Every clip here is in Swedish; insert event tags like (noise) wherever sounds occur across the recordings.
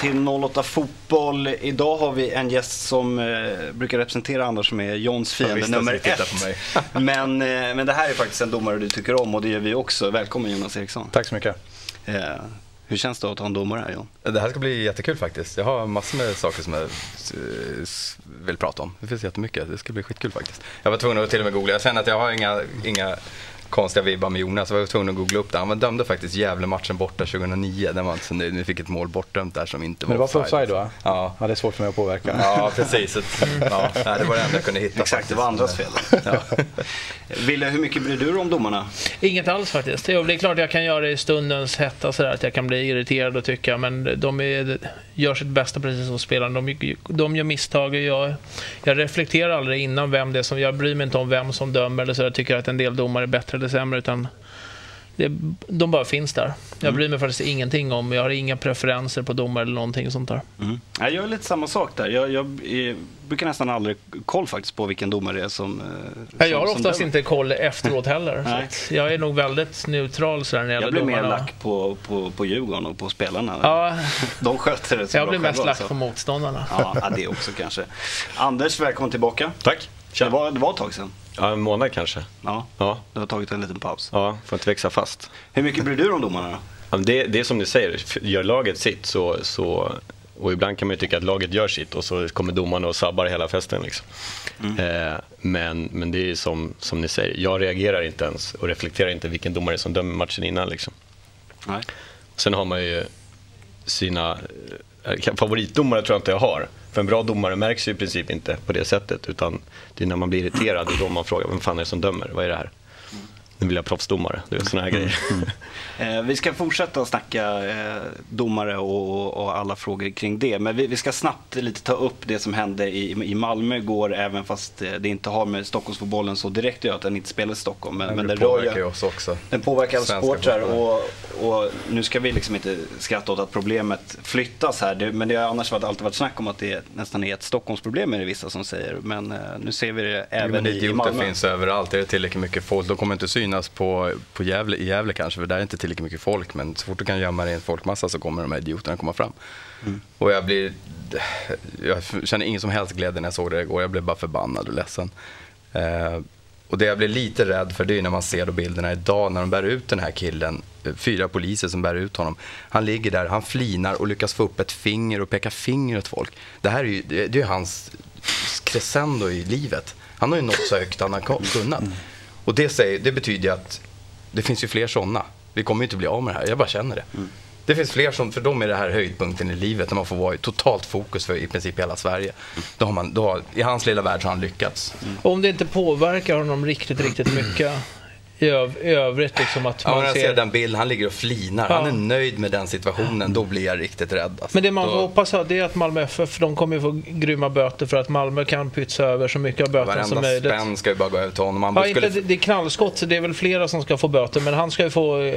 till 08 Fotboll. Idag har vi en gäst som eh, brukar representera Anders som är Johns fiende nummer ett. (laughs) men, eh, men det här är faktiskt en domare du tycker om och det gör vi också. Välkommen Jonas Eriksson. Tack så mycket. Eh, hur känns det att ha en domare här John? Det här ska bli jättekul faktiskt. Jag har massor med saker som jag eh, vill prata om. Det finns jättemycket. Det ska bli skitkul faktiskt. Jag var tvungen att till och med googla. Jag känner att jag har inga, inga konstiga vibbar med Jonas. Jag var tvungen att googla upp det. Han dömde faktiskt Gävle-matchen borta 2009. Där man inte så nöjd. Vi fick ett mål bortdömt där som inte var Men det var för offside va? Ja. ja. Det är svårt för mig att påverka. Ja, precis. Ja, det var det enda jag kunde hitta. Exakt, det var andras fel. Ja. (laughs) Ville, hur mycket bryr du dig om domarna? Inget alls faktiskt. Det är klart jag kan göra det i stundens hetta sådär, att jag kan bli irriterad och tycka, men de är, gör sitt bästa precis som spelarna. De, de gör misstag. Jag, jag reflekterar aldrig innan vem det är som... Jag bryr mig inte om vem som dömer eller så. Jag tycker att en del domare är bättre eller sämre, utan det, de bara finns där. Jag mm. bryr mig faktiskt ingenting om, jag har inga preferenser på domare eller någonting sånt där. Mm. Jag gör lite samma sak där. Jag, jag, jag brukar nästan aldrig koll faktiskt på vilken domare det är som... som jag har oftast som inte koll efteråt heller. jag är nog väldigt neutral sådär när det Jag blir mer lack på, på, på Djurgården och på spelarna. Ja. (laughs) De sköter det så Jag blir mest lack på motståndarna. Ja, det också kanske. Anders, välkommen tillbaka. Tack. Det var, det var ett tag sedan. Ja, en månad kanske. Ja, ja. det har tagit en liten paus. Ja, får inte växa fast. Hur mycket bryr du dig om domarna då? det, det är som ni säger, gör laget sitt så, så och ibland kan man ju tycka att laget gör sitt och så kommer domarna och sabbar hela festen. Liksom. Mm. Eh, men, men det är som, som ni säger, jag reagerar inte ens och reflekterar inte vilken domare som dömer matchen innan. Liksom. Nej. Sen har man ju sina eh, favoritdomare tror jag inte jag har. För en bra domare märks ju i princip inte på det sättet. Utan det är när man blir irriterad och då man frågar vem fan är det som dömer? Vad är det här? Nu vill jag proffsdomare. Det är sådana här grejer. Mm. Eh, vi ska fortsätta att snacka eh, domare och, och, alla frågor kring det. Men vi, vi, ska snabbt lite ta upp det som hände i, i Malmö igår. Även fast eh, det inte har med Stockholmsfotbollen så direkt att göra att den inte spelar i Stockholm. Men, men det påverkar ju oss också. Den påverkar alla supportrar. Och, och, nu ska vi liksom inte skratta åt att problemet flyttas här. Det, men det har annars varit, alltid varit snack om att det nästan är ett Stockholmsproblem är det vissa som säger. Men nu ser vi det även i, i Malmö. finns överallt. Det är tillräckligt mycket folk. De kommer inte synas på, på Gävle, i Gävle kanske, för där är inte tillräckligt mycket folk. Men så fort du kan gömma dig i en folkmassa så kommer de här idioterna komma fram. Mm. Och jag blir... Jag känner ingen som helst glädje när jag såg det igår. Jag blev bara förbannad och ledsen. Eh, och det jag blir lite rädd för det är när man ser då bilderna idag när de bär ut den här killen. Fyra poliser som bär ut honom. Han ligger där, han flinar och lyckas få upp ett finger och peka finger åt folk. Det här är ju det är hans crescendo i livet. Han har ju nått så högt han har kunnat. Och det, säger, det betyder att det finns ju fler sådana. Vi kommer ju inte bli av med det här, jag bara känner det. Mm. Det finns fler som, för dem är det här höjdpunkten i livet, när man får vara i totalt fokus för i princip hela Sverige. Då har man, då har, I hans lilla värld så har han lyckats. Mm. Om det inte påverkar honom riktigt, riktigt (clears throat) mycket, öv övrigt. Liksom att man ja, jag ser... ser den bilden, han ligger och flinar. Ja. Han är nöjd med den situationen. Då blir jag riktigt rädd. Alltså. Men det man då... får hoppas är att Malmö FF, de kommer ju få grymma böter för att Malmö kan pytsa över så mycket av böterna som möjligt. Varenda spänn ska ju bara gå över till honom. Han ja, skulle... inte, det är knallskott, så det är väl flera som ska få böter. Men han ska ju få...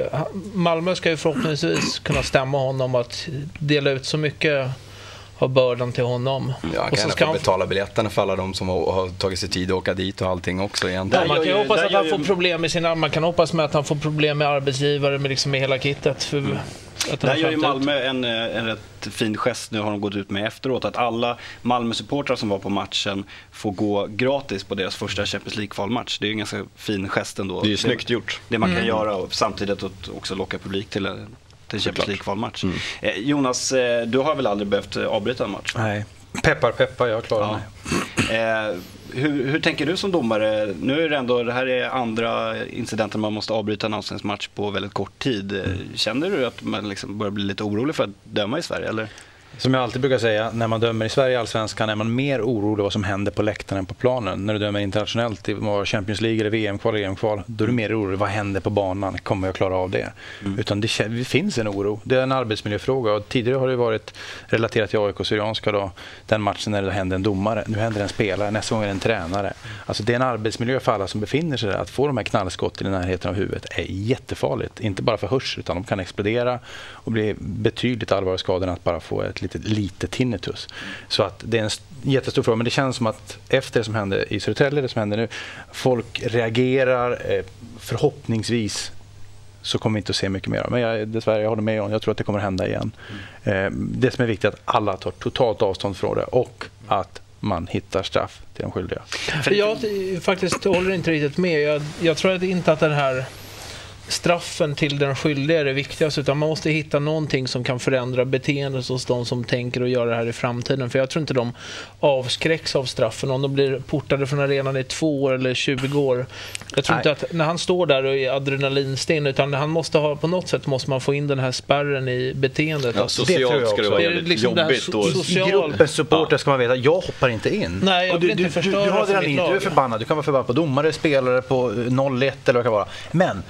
Malmö ska ju förhoppningsvis kunna stämma honom att dela ut så mycket ha bördan till honom. Ja, han kan gärna få betala biljetterna för alla de som har, tagit sig tid att åka dit och allting också egentligen. Ja, man kan ju hoppas att han får problem med sina, man kan hoppas med att han får problem med arbetsgivare med, liksom med hela kittet. För mm. Där gör ju Malmö en, eh, en rätt fin gest nu har de gått ut med efteråt. Att alla Malmö-supportrar som var på matchen får gå gratis på deras första Champions League-kvalmatch. Det är ju en ganska fin gest ändå. Det är ju snyggt gjort. Det man kan mm. göra och samtidigt också locka publik till till Champions League-kvalmatch. Mm. Eh, Jonas, eh, du har väl aldrig behövt eh, avbryta en match? Nej. Peppar peppar, jag klarar ja. mig. hur, hur, tänker du som domare? Nu är det ändå, det här är andra incidenten man måste avbryta en allsvensk match på väldigt kort tid. Mm. Känner du att man liksom börjar bli lite orolig för att döma i Sverige? Eller? Som jag alltid brukar säga, när man dömer i Sverige i Allsvenskan är man mer orolig vad som händer på läktaren än på planen. När du dömer internationellt i Champions League eller VM-kval eller EM-kval, då är du mer orolig. Vad händer på banan? Kommer jag klara av det? Mm. Utan det, det, finns en oro. Det är en arbetsmiljöfråga. Och tidigare har det varit relaterat till AIK Syrianska, då, den matchen när det hände en domare. Nu händer det en spelare, nästa gång är det en tränare. Alltså det är en arbetsmiljö för alla som befinner sig där. Att få de här knallskotten i närheten av huvudet är jättefarligt. Inte bara för hörsel, utan de kan explodera och bli betydligt allvarligare skador än att bara få ett litet, litet tinnitus. Så att det är en jättestor fråga. Men det känns som att efter det som hände i Södertälje, det som händer nu, folk reagerar eh, förhoppningsvis så kommer vi inte att se mycket mer. Men jag, dessvärre, jag håller med John. Jag tror att det kommer att hända igen. Eh, det som är viktigt är att alla tar totalt avstånd från det och att man hittar straff till de skyldiga. Jag faktiskt håller inte riktigt med. Jag, jag tror inte att den här straffen till den skyldiga är det viktigaste utan man måste hitta någonting som kan förändra beteendet hos de som tänker att göra det här i framtiden. För jag tror inte de avskräcks av straffen om de blir portade från arenan i två år eller 20 år. Jag tror Nej. inte att när han står där och är adrenalinstinn utan han måste ha, på något sätt måste man få in den här spärren i beteendet. Ja, Alltså, tror jag socialt ska det också. vara Det är liksom det här jobbigt. Och, so- I Social- gruppens supporter ska man veta, jag hoppar inte in. Nej, jag Och du, inte du, du, du har för redan mitt in, du är förbannad. Du kan vara förbannad på domare, spelare, på 0-1 eller vad det kan vara. Men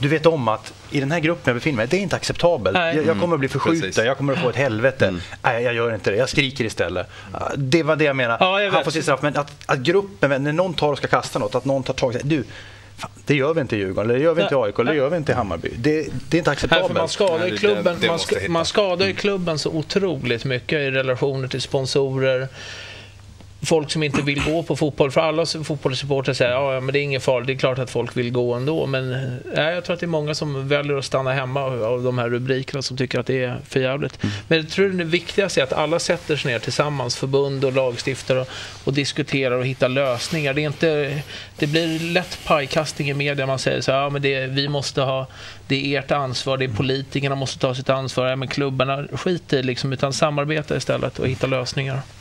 du vet om att i den här gruppen jag befinner mig det är inte acceptabelt. Nej. Jag, jag kommer att bli förskjuten, Precis. jag kommer att få ett helvete. Nej, jag gör inte det. Jag skriker istället. Det var det jag menade. Ja, jag Han får sitt straff. Men att, att gruppen, när någon tar och ska kasta något, att någon tar tag i. Du, fan, det gör vi inte i Djurgården, eller det gör vi inte i AIK, eller det gör vi inte i Hammarby. Det, det är inte acceptabelt. man skadar ju klubben, sk- man skadar ju klubben så otroligt mycket i relationer till sponsorer. Folk som inte vill gå på fotboll. För alla fotbollssupportrar säger ja, men det är inget farligt. Det är klart att folk vill gå ändå. Men ja, jag tror att det är många som väljer att stanna hemma av de här rubrikerna som tycker att det är för jävligt. Men jag tror det viktigaste är att alla sätter sig ner tillsammans, förbund och lagstiftare och, och diskuterar och hittar lösningar. Det, är inte, det blir lätt pajkastning i media. Man säger så här, ja, men det, vi måste ha, det är ert ansvar, det är politikerna måste ta sitt ansvar. Ja, men klubbarna, skit i liksom, utan samarbeta istället och hitta lösningar.